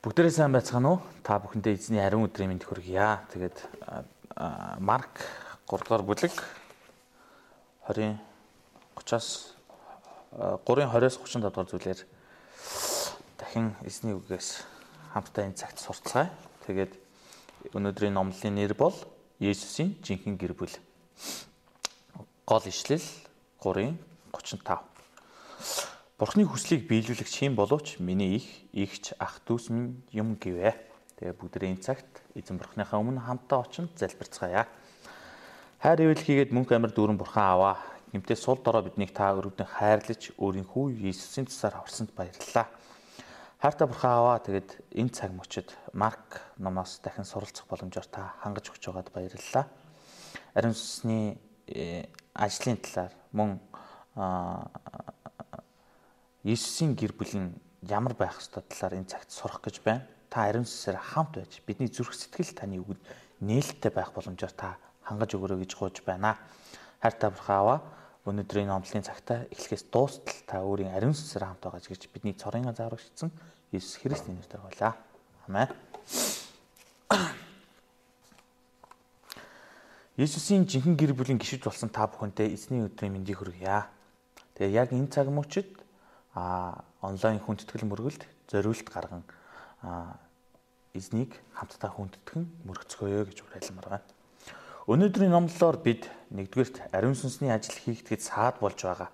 Бүгдээрээ сайн байцгаана уу? Та бүхэндээ эзний ариун өдрийн мэнд хүргье. Тэгээд Марк 3 дугаар бүлэг 20 30-аас 3-ын 20-оос 35 дугаар зүйлээр дахин эзний үгээс хамтдаа энэ цагт сурцгаая. Тэгээд өнөөдрийн номлын нэр бол Есүсийн жинхэнэ гэр бүл. Гол ишлэл 3-ын 35. Бурхны хүслийг биелүүлэх чим боловч миний их ихч ах дүүс минь юм гэвэ. Тэгээ бүгдээ энэ цагт эзэн бурхныхаа өмнө хамтаа очинд залбирцгаая. Хайр ивэл хийгээд мөнх амар дүүрэн бурхан аваа. Гэмтээ сул дорой биднийг та өрөвдөн хайрлаж өөрийн хүү Иесусийн цусаар аварсанд баярлалаа. Хайртай бурхан аваа тэгээд энэ цаг мөчид Марк номоос дахин суралцах боломжоор та хангаж өгч байгаад баярлалаа. Ариун сүнсний э, ажлын талаар мөн Иесусийн гэр бүл нь ямар байх ёстой талаар энэ цагт сурах гэж байна. Та ариун сүсээр хамт байж бидний зүрх сэтгэл таны үгэнд нээлттэй байх боломжоор та хангаж өгөрөө гэж гуйж байна. Хайртай бурхан аваа өнөөдрийн номлын цагтаа эхлэхээс дуустал та өөрийн ариун сүсээр хамт байгаа гэж бидний цорын азаарвчсан Иесус Христийн нэрээр болоо. Амен. Иесусийн жинхэнэ гэр бүлийн гишүүд болсон та бүхэнтэй эзний өдрийн мэндийг хүргье. Тэгээ яг энэ цаг мөчид а онлайн хүндэтгэл мөргөлд зориулт гарган эзнийг хамтдаа хүндэтгэн мөргөцгөөё гэж уриалмаар байна. Өнөөдрийн номлолоор бид нэгдүгээрт ариун сүнсний ажил хийгдэхэд саад болж байгаа.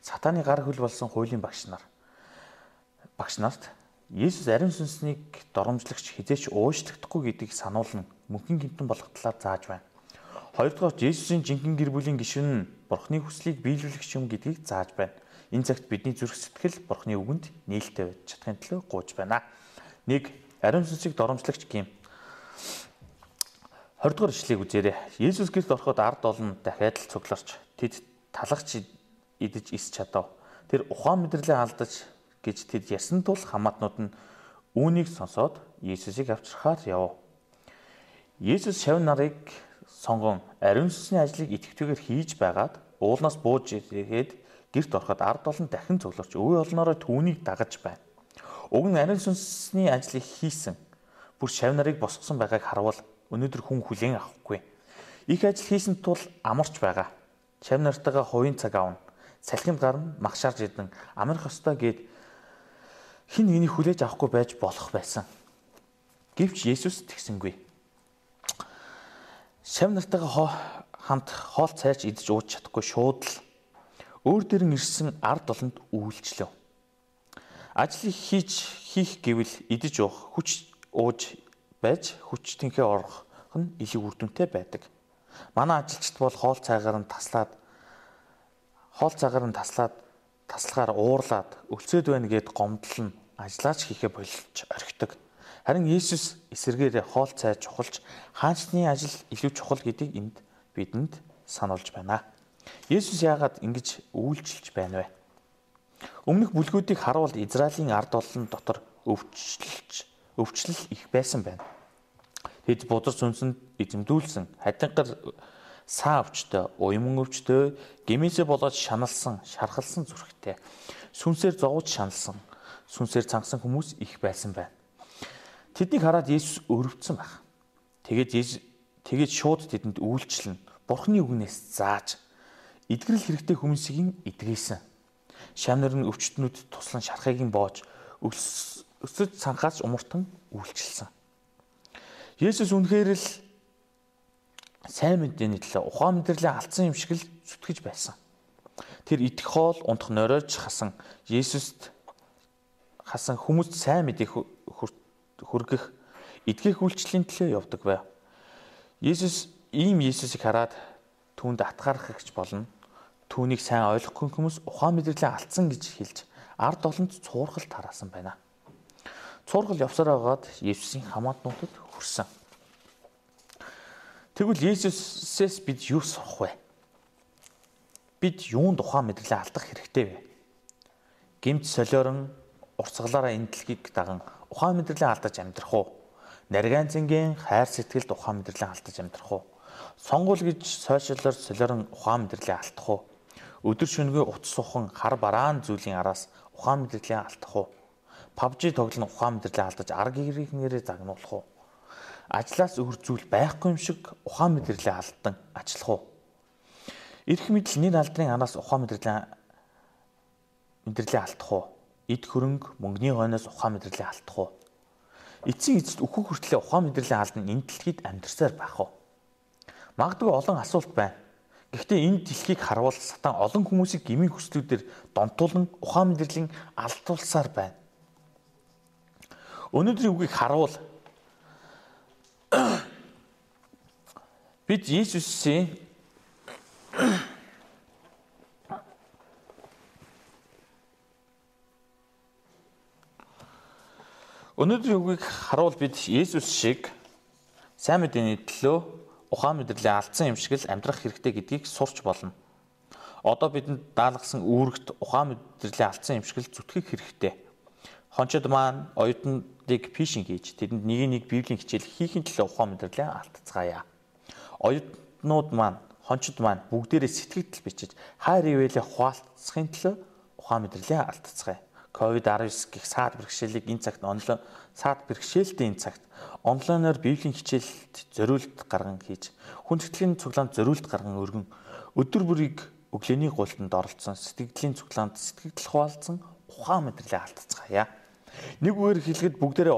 Сатаны гар хөл болсон хуулийн багш нар багш нарт Есүс ариун сүнснийг доромжлогч хизээч уушлагдахгүй гэдгийг сануулна мөнхийн гинтэн болох талаар зааж байна. Хоёрдугаар Есүсийн жинхэнэ гэр бүлийн гишүүн Бурхны хүслийг биелүүлэх юм гэдгийг зааж байна. Энэ цагт бидний зүрх сэтгэл Бурхны үгэнд нээлттэй байж чадахын төлөө гуйж байна. Нэг ариун сүнсийг доромжлагч гин 20 дугаар ишлэгийг үзээрэй. Есүс гэрт ороход ард олон дахиад л цугларч тэд талахч идэж ис чадав. Тэр ухаан мэдрэлээ алдаж гэж тэд ясан тул хамаатнууд нь үүнийг сонсоод Есүсийг авчрахаар яв. Есүс шав нарыг сонгон ариун сүнсний ажлыг итгэвтэйгээр хийж байгаад уулнаас бууж ирээд гэрт ороход ард олон дахин цугларч өвөө олноороо түүнийг дагаж байна. Уг нь ариун сүнсний ажлыг хийсэн бүр шав нарыг босгосон байгааг харвал өнөөдөр хүн хүлээн авахгүй. Их ажил хийсэн тул амарч байгаа. Шав нартайгаа хувийн цаг аавна. Салхинд гарна, магшаарж идэн амрах ёстой гэд хин хэнийг хүлээж авахгүй байж болох байсан. Гэвч Есүс тэгсэнгүй. Шав нартайгаа хамт хоол цайрч идэж ууж чадахгүй шууд л өөр дэрэн ирсэн ард олонд үйлчлэв. Ажлыг хийж хийх гэвэл идэж уух, хүч ууж байж хүч тэнхээ орох нь илүү үр дүнтэй байдаг. Манай ажилчид бол хоол цайгаар нь таслаад хоол цагаар нь таслаад таслагаар уурлаад өлцөөд байна гэд гомдлон ажиллаач хийхэ болж орхидог. Харин Есүс эсэргээр хоол цай чухалч хаанчны ажил илүү чухал гэдгийг энд бидэнд сануулж байна. Есүс яагаад ингэж үйлчилж байна вэ? Өмнөх бүлгүүдийг харуул Израилийн ард олон дотор өвчлөлж өвчлөл их байсан байна. Тэд бузар сүнсэнд эзэмдүүлсэн хадингар саа өвчтөй, уйман өвчтөй, гимээсээ болоод шаналсан, шархалсан зүрхтэй. Сүнсээр зовж шаналсан, сүнсээр цангасан хүмүүс их байсан байна. Тэднийг хараад Есүс өрөвдсөн байх. Тэгээд тэгээд шууд тэдэнд үйлчлэн Бурхны үгнээс зааж эдгэрэл хэрэгтэй хүмүүсийн эдгээсэн. Шамнар нь өвчтнүүд туслан шархыг нь боож өсөж цанхаас умартан үйлчилсэн. Есүс үнэхээр л сайн мэдээний төлөө ухаан мэдрэлийн алдсан юм шиг л зүтгэж байсан. Тэр идэх хоол, унтах нойрооч хасан Есүст хасан хүмүүст сайн мэдээх хүргэх эдгэх үйлчлэлийн төлөө явдаг бай. Есүс ийм Есүсийг хараад түүнд атгаархагч болно. Түүнийг сайн ойлгохгүй хүмүүс ухаан мэдрэлийн алдсан гэж хэлж ард олонд цуурхал тараасан байна. Цуурхал явсараа байгаад Есүсийн хамаатнуудад хүрсэн. Тэгвэл Есүсээс бид юу сурах вэ? Бид юунд ухаан мэдрэлээ алдах хэрэгтэй вэ? Гэмт солиорон урсгалаараа энэ дэлхийг даган ухаан мэдрэлээ алдаж амьдрах уу? Нарийн зэнгийн хайр сэтгэлд ухаан мэдрэлээ алдаж амьдрах уу? Сонгуул гэж сошиалор солиорон ухаан мэдрэлээ алдах уу? Өдөр шөнөгүй утас сухан хар бараан зүйлийн араас ухаан мэдрэлээ алдах уу? PUBG тоглоно ухаан мэдрэлийн алдаж арга гэрийнхнэрээ загнуулах уу? Ажлаас өөр зүйл байхгүй юм шиг ухаан мэдрэлийн алдан ажиллах уу? Ирэх мэдл нэг алдрын анаас ухаан мэдрэлийн мэдрэлийн алдах уу? Эд хөрөнгө мөнгөний хойноос ухаан мэдрэлийн алдах уу? Эцсийн эцэст өөхөх хүртлээр ухаан мэдрэлийн алдан энэ дэлхийд амьдарсаар байх уу? Магадгүй олон асуулт байна. Гэхдээ энэ дэлхийг харуул сатан олон хүмүүсийг гмийн хүслүүдээр донтуулан ухаан мэдрэлийн алдуулсаар байна. Өнөөдрийн үгийг харуул бид Иесусийн Өнөөдрийн үгийг харуул бид Есүс шиг сайн мэдээний төлөө ухаан мэдрэлийн алдсан юм шиг л амьдрах хэрэгтэй гэдгийг сурч болно. Одоо бидэнд даалгасан үүрэгт ухаан мэдрэлийн алдсан юм шиг л зүтгэх хэрэгтэй. Хончид маань оюутнуудыг фишинг хийж тэдэнд нэг нэг библийн хичээл хийхин төлөө ухаан мэдрэлийн алдцгаая. Оюутнууд маань хончид маань бүгдээрээ сэтгэгдэл бичиж хайр ивэлээ хуваалцахын төлөө ухаан мэдрэлийн алдцгаая. COVID-19 гих саад бэрхшээлийг энэ цагт онлайн саад бэрхшээлтэй энэ цагт онлайнаар библийн хичээлд зориулт гарган хийж хүн сэтгэлийн цуглаанд зориулт гарган өргөн өдөр бүрийг өглөөний гуйлтанд оролцсон сэтгэлийн цуглаанд сэтгэл хуваалцсан ухаан мэдрэлийн алдцгаая. Нэг үгээр хэлэхэд бүгдээрээ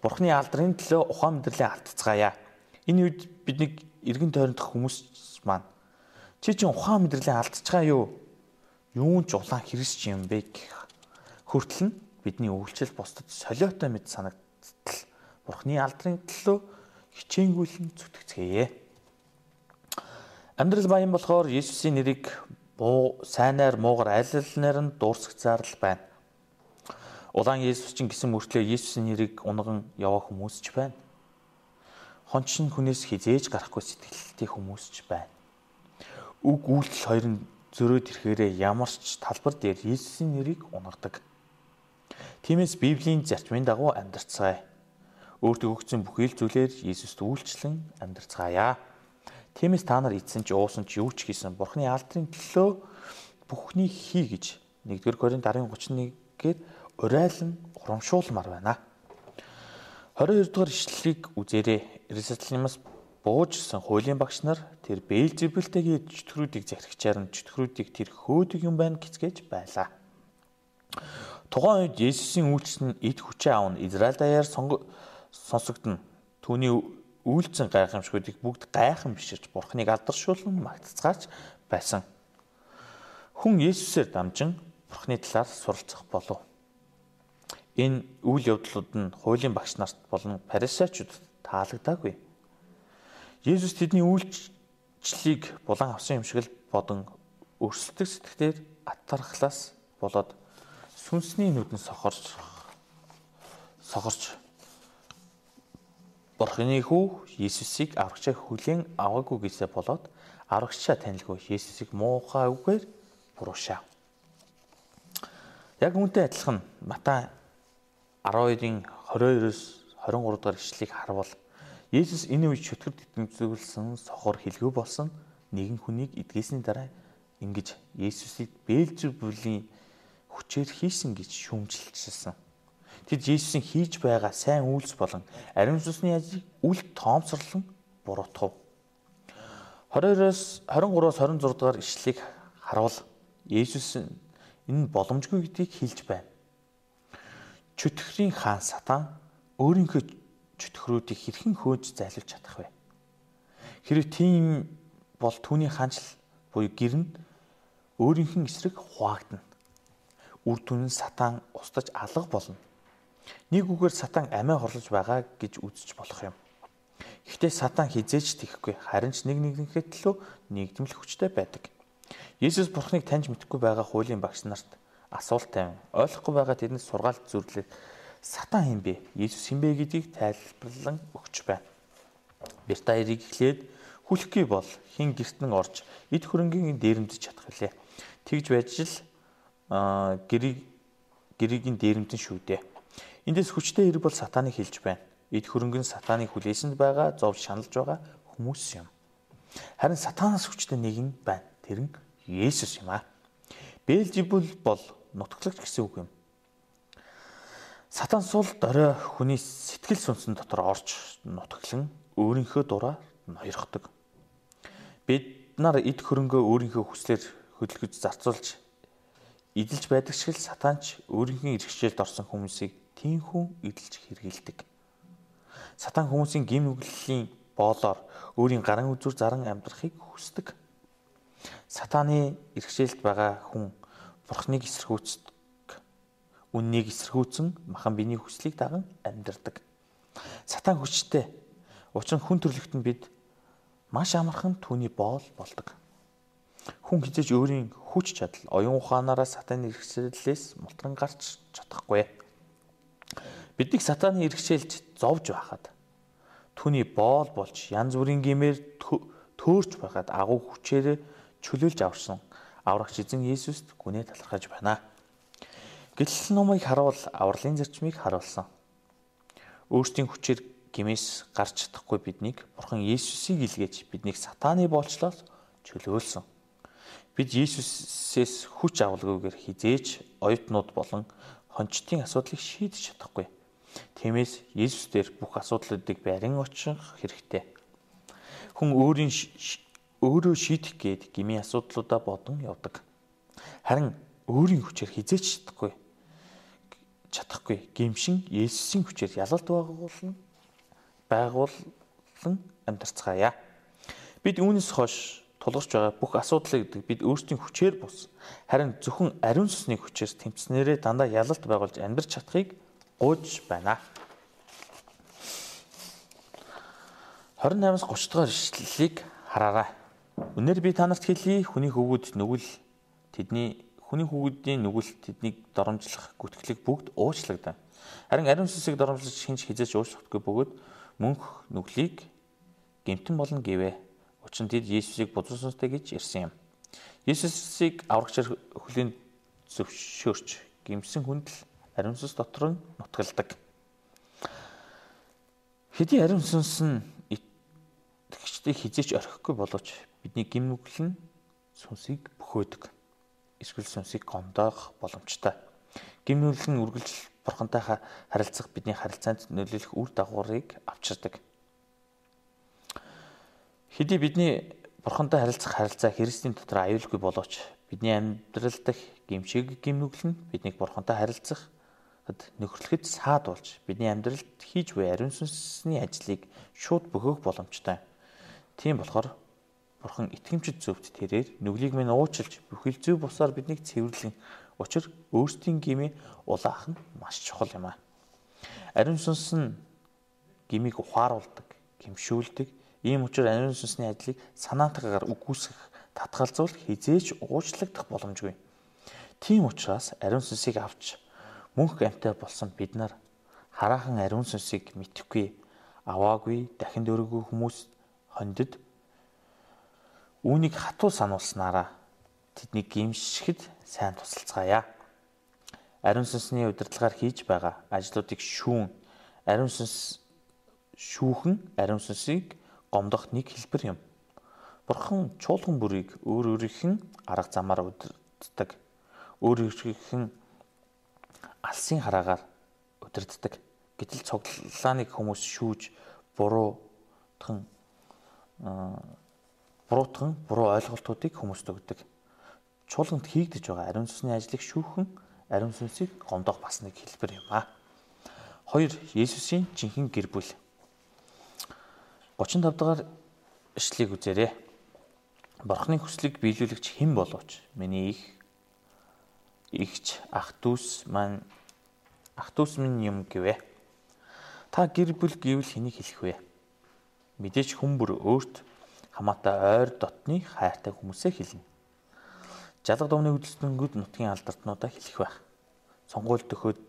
бурхны алдрын төлөө ухаан мэдрэлийн алдцгаая. Энэ үед бидний эргэн тойрондох хүмүүс маань чи чинь ухаан мэдрэлийн алдцгаа юу? Юун ч улаан хэрэгсч юм бэ гэх хүртэл нь бидний үйлчлэл бусдад солиотой мэд санагдтал Бурхны алдрын төлөө хичээнгүйлэн зүтгэцгээе. Амьдрал баян болохоор Есүсийн нэрийг буу сайнаар муугар аль алинаар нь дуурсагцаар л байна. Улаан Есүс чинь гисэн мөртлөө Есүсийн нэрийг унган яваа хүмүүс ч байна. Хончин хүнээс хизээж гарахгүй сэтгэлтэй хүмүүс ч байна. Үг үйлдэл хоёр нь зөрөөд ирэхээрээ ямар ч талбар дээр Есүсийн нэрийг унгадаг. Тиймээс Библийн зарчмын дагуу амьдарцгаая өөртөө өгсөн бүхий л зүйлээр Иесуст үйлчлэн амьдарцгаая. Тиймээс та нар эзэн ч уусан ч юу ч хийсэн Бурхны алдрын төлөө бүхнийг хий гэж 1-р Коринт 10:31-гээр урайлан урамшуулмаар байна. 22 дугаар ишлэлийг үзээрэй. Иерусалимаас буужсан хуулийн багш нар тэр Бээлзебултэйгээ чөтгөрүүдийг захирагчаар нь чөтгөрүүдийг тэр хөөдөг юм байна гэцгээж байлаа. Тухайн үед Есүсийн үйлчлэл нь эд хүчээ аавн Израиль даяар сонсогдно. Түүний үйлцэн гайхамшгуудыг бүгд гайхан биширч бурхныг алдаршуулан магтцгаач байсан. Хүн Есүсээр дамжин бурхны талаар суралцах болов. Энэ үйл явдлууд нь хуулийн багш нарт болон фарисеучуд таалагдаагүй. Есүс тэдний үйлчлэлийг булан авсан юм шиг л бодон өрсөлдөг сэтгэлээр атархлаас болоод сүнсний нүдэн сохорч сохорч Бурхны хүү Есүсийг аврагчаа хүлээн аваагүй гэсээ болоод аврагчаа танилгүй Есүсийг муухай үгээр буруушаа. Яг үүнтэй адилхан Матай 12-ын 22-оос 23 дахь ишлэгийг харвал Есүс энэ үе чөтгөр тэтгэмзүүлсэн сохор хэлгүй болсон нэгэн хүнийг эдгээсний дараа ингэж Есүсийг Бээлзебулийн хүчээр хийсэн гэж шүүмжилчихсэн. Тэд Есүсийн хийж байгаа сайн үйлс болон ариун сүнсний ажийг үл тоомсорлон буруутгав. 22-оос 23-оос 26 дугаар ишлэгийг харуул Есүс энэ боломжгүй гэдгийг хэлж байна. Чөтгөрийн хаан сатан өөрийнхөө чөтгөрүүдийг хэрхэн хөөж зайлуулж чадах вэ? Хэрэг тийм бол түүний хаанчл буюу гэр нь өөрийнх нь эсрэг хуваагдана. Үр дүн нь сатан устж алга болно. Нэг үгээр сатан амиа хорлож байгаа гэж үзэж болох юм. Гэхдээ сатан хизээч тийхгүй харин ч нэг нэгнийхээ төлөө нэгдмэл хүчтэй байдаг. Есүс Бурхныг таньж мэдхгүй байгаа хуулийн багш нарт асуулт тавин ойлгохгүй байгаа тэднээс сургаалт зүрлээд сатан хэм бэ? Есүс хэм бэ гэдгийг тайлбарлан өгч байна. Бэрта эрийг эхлээд хүлэхгүй бол хин гертэн орж эд хөрөнгийн дээрэмдэж чадах билээ. Тэгж байж л гэрийг гэрийн дээрэмдэн шүү дээ. Эндээс хүчтэй хэрэг бол сатаныг хэлж байна. Эд хөрөнгө нь сатаныг хүлээсэнд байгаа, зов шаналж байгаа хүмүүс юм. Харин сатанаас хүчтэй нэг нь байна. Тэр нь Есүс юм аа. Бээлжибүл бол нутаглагч гэсэн үг юм. Сатан сул дорой хүний сэтгэл сүнсэн дотор орж нутаглан өөрийнхөө дураар ноёрхдог. Бид нар эд хөрөнгөө өөрийнхөө хүслээр хөдөлгөж зарцуулж эдэлж байдаг шиг сатанч өөрийнхөө иргэшээлд орсон хүмүүсийг тийхүү эдэлж хэрэгэлдэг. Сатан хүмүүсийн гим нүглийн боолоор өөрийн гарын үзүр заран амьдрахыг хүсдэг. Сатаны иргэшээлд байгаа хүн бурхныг эсэргүүцдэг үннийг эсэргүүцэн махан биений хүслийг даган амьдардаг. Сатан хүчтэй. Учир нь хүн төрлөخت нь бид маш амархан түүний боол болдог. Хүн хизээж өөрийн хүч чадал, оюун ухаанаараа сатаны иргэшээлээс мултран гарч чадахгүй. Биднийг сатаны иргэшээлж зовж байхад түүний боол болж янз бүрийн гимээр төөрч байхад агуу хүчээр чөлөөлж аварсан аврагч эзэн Есүст гүнээ талархаж байна. Гэтэл номыг харуул авралын зарчмыг харуулсан. Өөрсдийн хүчээр гимээс гарч чадахгүй биднийг Бурхан Есүсийг илгээж биднийг сатааны боолчлоос чөлөөлсөн. Бид Есүсээс хүч авалгүйгээр хизээж оюутнууд болон хончтын асуудлыг шийдэж чадахгүй. Тиймээс Есүс дээр бүх асуудлуудыг барин очих хэрэгтэй. Хүн өөрийн өөрөө шийдэх гээд гмийн асуудлуудаа бодон явдаг. Харин өөрийн хүчээр хизээж чадахгүй чадахгүй гимшин Есүсийн хүчээр ялалт байгуулна байгуулан амьдарцгаая. Бид үүнээс хойш тулгарч байгаа бүх асуудлыг бид өөрсдийн хүчээр бус харин зөвхөн ариун сүнсний хүчээр тэмцснээрээ дандаа ялалт байгуулж амьдарч чадахыг гуйж байна. 28-аас 30 дугаар ишлэлийг хараарай. Өнөөдөр би та нарт хэлье хүний хөвгүүд нүгэл тэдний Хүний хүүгүүдийн нүгэлт тэднийг доромжлох гүтгэлэг бүгд уучлагдав. Харин ариун сүнсийг доромжлож хинч хизээж уучлахгүй бөгөөд мөнх нүглийг гэмтэн болон гэвэ. Учир нь тэд Есүсийг бузар сүнстэй гэж ирсэн юм. Есүсийг аврагчаар хөлийн зөвшөөрч гимсэн хүнд л ариун сүнс дотор нь нутгалдаг. Хэдий ариун сүнс нь итгэгчдийг хизээч орхихгүй боловч бидний гим нүгэл нь сүнсийг бөхөөдөг эсвэл сүнсийг гомдоох боломжтой. Гимнүүлэн үргэлж бурхантайхаа харилцах бидний харилцаанд нөлөөлөх үр дагаврыг авчирдаг. Хэдий бидний бурхантай харилцах харилцаа Христийн дотор аюулгүй боловч бидний амьдрал дах гимшиг гимнүгэл нь биднийг бурхантай харилцах нөхөрлөхөд саад болж бидний амьдралд хийж буй ариун сүнсний ажлыг шууд бөхөх боломжтой. Тийм болохоор Бурхан итгэмжид зөвд тэрээр нүглийг минь уучлж бүхэл зөв бусаар биднийг цэвэрлэн учир өөрсдийн гмийн улаах нь маш чухал юм а. Ариун сүнс нь гмийг ухааруулдаг, гимшүүлдэг. Ийм учраас ариун сүнсний ажлыг санаатаагаар үгүйсгэх, татгалзуул хизээч уучлагдах боломжгүй. Тийм учраас ариун сүнсийг авч мөнх амтай болсон бид нар хараахан ариун сүнсийг мэдхгүй, аваагүй, дахин дөрөгүй хүмүүс хондид Үүнийг хатуу сануулснараа тэднийг гимшихэд сайн тусалцгаая. Ариун сүнсний удирдлагаар хийж байгаа ажлуудыг шүүн, ариун сүнс шүүхэн ариун сүнсийг гомдох нэг хэлбэр юм. Бурхан чуулган бүрийг өөр өөрийнх арга замаар удирддаг. Өөр өөрийнх алсын хараагаар удирддаг. Гэтэл цоглолааныг хүмүүс шүүж буруутхан буруутган буруу ойлголтуудыг хүмүүст өгдөг. Чуулганд хийгдэж байгаа ариун сүнсний ажлыг шүүхэн ариун сүнсийг гомдоох бас нэг хэлбэр юм а. Хоёр Есүсийн жинхэнэ гэр бүл. 35 дахь ишлэгийг үзээрэй. Бурхны хүслийг биелүүлэгч хэн боловч миний их игч ах дүүс маань ах дүүс минь юм гэвэ. Та гэр бүл гэвэл хэнийг хэлэх вэ? Мэдээж хүн бүр өөрт хамаатай ойр дотны хайртай хүмүүсээ хэлнэ. Жалга дугны хөдөлсөнгүүд нутгийн алдартнуудаа хэлэх байх. Сонгуул төхөөд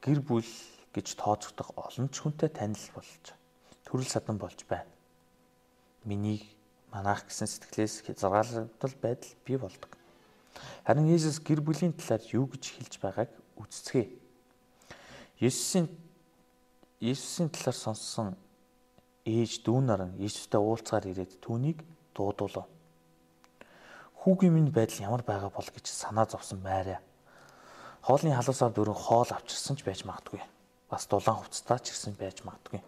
гэр бүл гэж тооцогдох олон ч хүнтэй танил болж төрөл садан болж байна. Миний манайх гэсэн сэтгэлээс хязгаарлагдал байдал бий болдог. Харин Есүс гэр бүлийн талаар юу гэж хэлж байгааг үздцгээе. Есүсийн Есүсийн талаар сонссон ээж дүү нар нь Иесустай уулзгаар ирээд түүнийг дуудуулав. Хүүгийн минь байдал ямар байгаа бол гэж санаа зовсон байраа. хоолны халуусаар дөрөн хоол авчирсан ч байж магадгүй. Бас дулаан хувцастаа ч ирсэн байж магадгүй.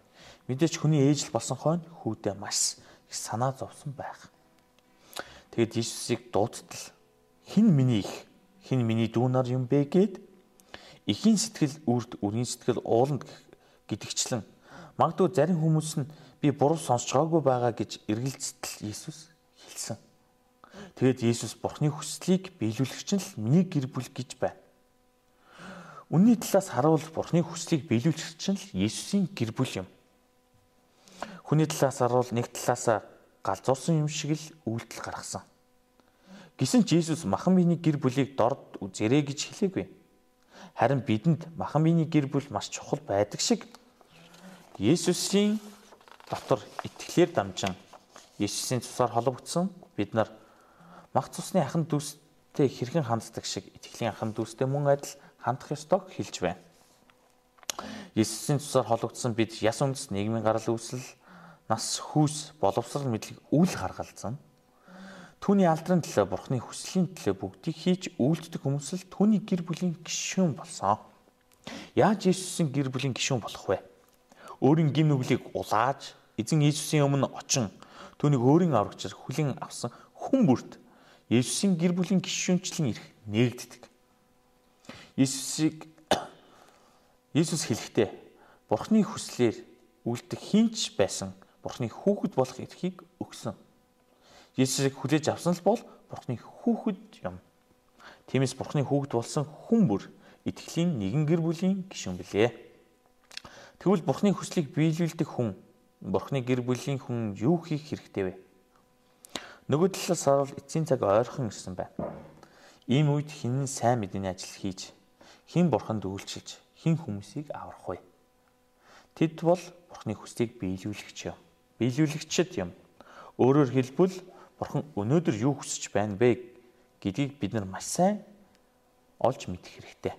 Мэдээч хүний ээжл болсон хойно хүүдээ маш их санаа зовсон байх. Тэгэд Иесусыг дуудтал хин миний их хин миний дүүнар юм бэ гэд эхийн сэтгэл үрд үрийн сэтгэл ууланд гэдгчлэн магадгүй зарим хүмүүс нь би буруу сонсч байгаагүй байгаа гэж эргэлзтэл Иесус хэлсэн. Тэгэд Иесус Бурхны хүслийг биелүүлэгч нь л миний гэр бүл гэж байна. Үнний талаас харуул Бурхны хүслийг биелүүлэгч нь л Иесусийн гэр бүл юм. Хүний талаас харуул нэг талаасаа галзуурсан юм шиг л үйлдэл гаргасан. Гисэн ч Иесус махан биений гэр бүлийг дорд үзэрэй гэж хэлээгүй. Харин бидэнд махан биений гэр бүл маш чухал байдаг шиг Иесусийн дотор итгэлээр дамжин Иесусийн цусаар холбогдсон бид нар мах цусны ахан дүүстэй хэрхэн ханддаг шиг итгэлийн ахан дүүстэй мөн адил хандах ёстойг хэлж байна. Иесусийн цусаар холбогдсон бид яс үндэс нийгмийн гарал үүсэл нас хүүс боловсрал мэдлэг үл харгалзан түүний алдрын төлөө бурхны хүслийн төлөө бүгдийг хийж үйлддэг хүмүүс л түүний гэр бүлийн гишүүн болсон. Яаж Иесусийн гэр бүлийн гишүүн болох вэ? Өөрийн гин нүглийг улааж эзэн Иесусийн өмнө очин түүнийг өөрийн аврагчаар хүлээн авсан хүн бүрт Иесусийн гэр бүлийн гишүүнчлэн ирэх нээгддэг. Иесусыг Иесус хэлэхдээ Бурхны хүслээр үлдэх хинч байсан Бурхны хүүхэд болох эрхийг өгсөн. Есүсийг хүлээж авсан л бол Бурхны хүүхэд юм. Тиймээс Бурхны хүүхэд болсон хүн бүр итгэлийн нэгэн гэр бүлийн гишүүн билээ. Тэгвэл Бурхны хүслийг биелүүлдэг хүн Бурхны гэр бүлийн хүн юу хийх хэрэгтэй вэ? Нөгөө талаас харуул эцсийн цаг ойрхон ирсэн байна. Ийм үед хин сайн мэдээний ажил хийж, хин бурханд үйлчилж, хин хүмүүсийг аврах вэ? Тэд бол Бурхны хүслийг биелүүлэгч юм биелүүлэгчд юм. Өөрөөр хэлбэл Бурхан өнөөдөр юу хүсэж байна бэ гэдгийг бид нар маш сайн олж мэдэх хэрэгтэй.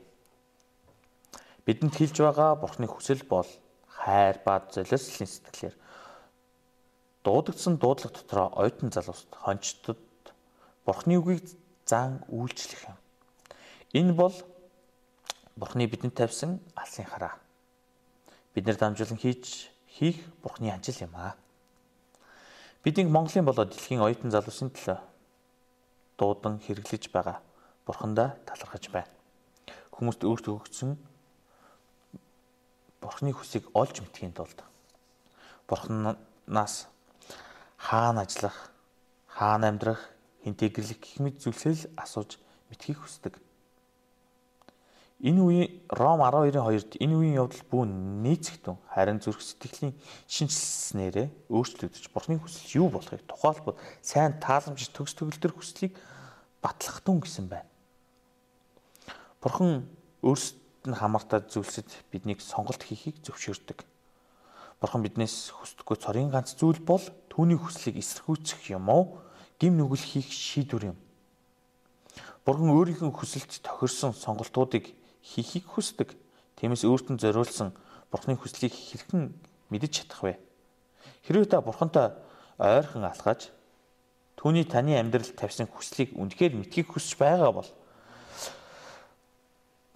Бидэнд хэлж байгаа Бурханы хүсэл бол хайр ба золиослын сэтгэлээр дуудагдсан дуудлага дотроо оюутан залууст хончтод Бурханы үгийг заан үйлчлэх юм. Энэ бол Бурханы бидэнд тавьсан алсын хараа. Бид нар дамжуулан хийж хийх Бурханы ажил юм аа. Бидний Монголын болоод дэлхийн оюутан залуусын төлөө дуудан хэрэглэж байгаа бурхандаа талархаж байна. Хүмүүст өөрт өгөгдсөн бурхны хүсийг олж мэдхийн тулд бурханаас хаана ажиллах, хаана амьдрах, хинтээ гэрлэх гэх мэт зүйлсэл асууж мэдхийг хүсдэг. Энэ үеийн Ром 12:2-д энэ үеийн явдал бүүн нийцэгтэн харин зүрх сэтгэлийн шинжилснээрээ өөрчлөгдөж Бурхны хүсэл юу болохыг тухайлбал сайн тааламж төгс төгөлдөр хүслийг батлахтун гэсэн байна. Бурхан өөрсдөд нь хамаартай зүйлсэд биднийг сонголт хийхийг зөвшөөрдөг. Бурхан биднээс хүсдэггүй цорын ганц зүйл бол түүний хүслийг эсэргүүцэх юм уу? Гим нүгэл хийх шийдвэр юм. Бурхан өөрийнхөө хүсэлд тохирсон сонголтуудыг хийхийг хүсдэг. Тиймээс өөртөө зориулсан Бурхны хүслийг хэрхэн мэдэж чадах вэ? Хэрвээ та Бурхантай ойрхон алхаж түүний таны амьдралд тавьсан хүслийг үнэхээр мэдхийг хүсэж байгаа бол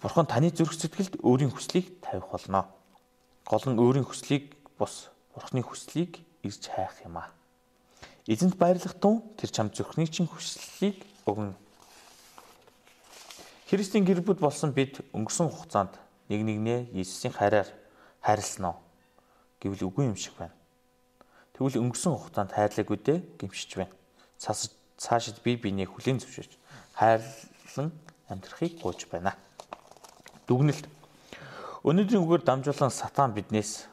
Бурхан таны зүрх сэтгэлд өөрийн хүслийг тавих болно. Гол нь өөрийн хүслийг бус Бурхны хүслийг ирж хайх юм аа. Эзэнт баярлах тун тэр чам зүрхний чинь хүслийг өгнө Христийн гэр бүл болсон бид өнгөрсөн хугацаанд нэг нэгнээ Иесусийн хайраар хайрлсан уу гэвэл үгүй юм шиг байна. Тэгвэл өнгөрсөн хугацаанд хайрлаг үдэ гимшиж байна. Цаас цаашид бие биенээ хүлээн зөвшөөрч хайрлан амьдрахыг гуйж байна. Дүгнэлт. Өнөөдрийн үгээр дамжуулан сатан биднээс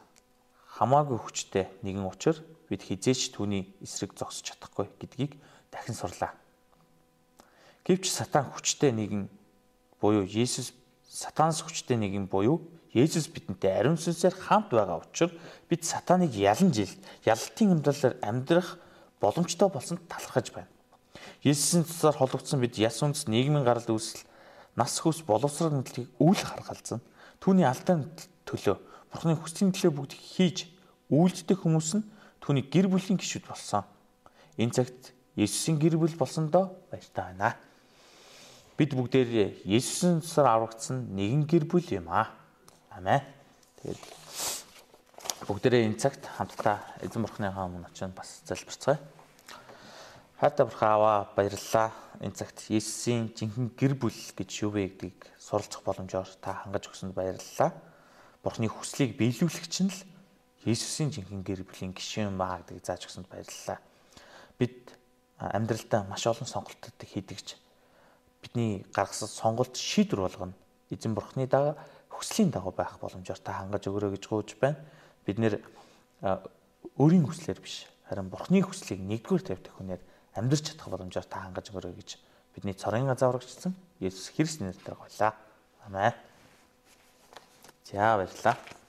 хамаагүй хүчтэй нэгэн учир бид хизээч түүний эсрэг зогсож чадахгүй гэдгийг дахин сурлаа. Гэвч сатан хүчтэй нэгэн буюу Есүс сатанас хүчтэй нэг юм буюу Есүс бидэнтэй ариун сүнсээр хамт байгаа учраас бид сатаныг ялан жил ялалтын амьдралаар амьдрах боломжтой болсон талархаж байна. Есүсийн цусаар холбогдсон бид яс үндэс нийгмийн гарал үүсэл нас хүс боловсрол мэдлэгийг үйл харгалзан түүний алдааны төлөө Бурхны хүслийн төлөө бүгд хийж үйлддэг хүмүүс нь түүний гэр бүлийн гишүүд болсон. Энэ цагт Есүсийн гэр бүл болсондоо баяртай байна. Бид бүгдээр цусаар аврагдсан нэгэн гэр бүл юм аа. Амен. Тэгээд бүгдээрээ энэ цагт хамтдаа эзэн бурхныхаа өмнө очиод бас залбирцгаая. Хайртай бурхан аваа баярлалаа. Энэ цагт Есүсийн жинхэнэ гэр бүл гэж юу вэ гэдгийг суралцах боломжоор та хангаж өгсөнд баярлалаа. Бурхны хүслийг биелүүлэгч нь л Есүсийн жинхэнэ гэр бүлийн гишүүн маа гэдгийг зааж өгсөнд баярлалаа. Бид амьдралдаа маш олон сонголтууд хийдэгч бидний гаргасан сонголт шийдвэр болгоно. Эзэн бурхны дага хүслийн дагуу байх боломжоор та хангаж өгөрөө гэж гуйж байна. Бид нэр өөрийн хүслээр биш харин бурхны хүслийг нэгдүгээр тавьдаг хүнээр амьдрч чадах боломжоор та хангаж өгөрөө гэж бидний цорын газаврагчсан Есүс Христ нэрээр гуйлаа. Амен. За баярлалаа.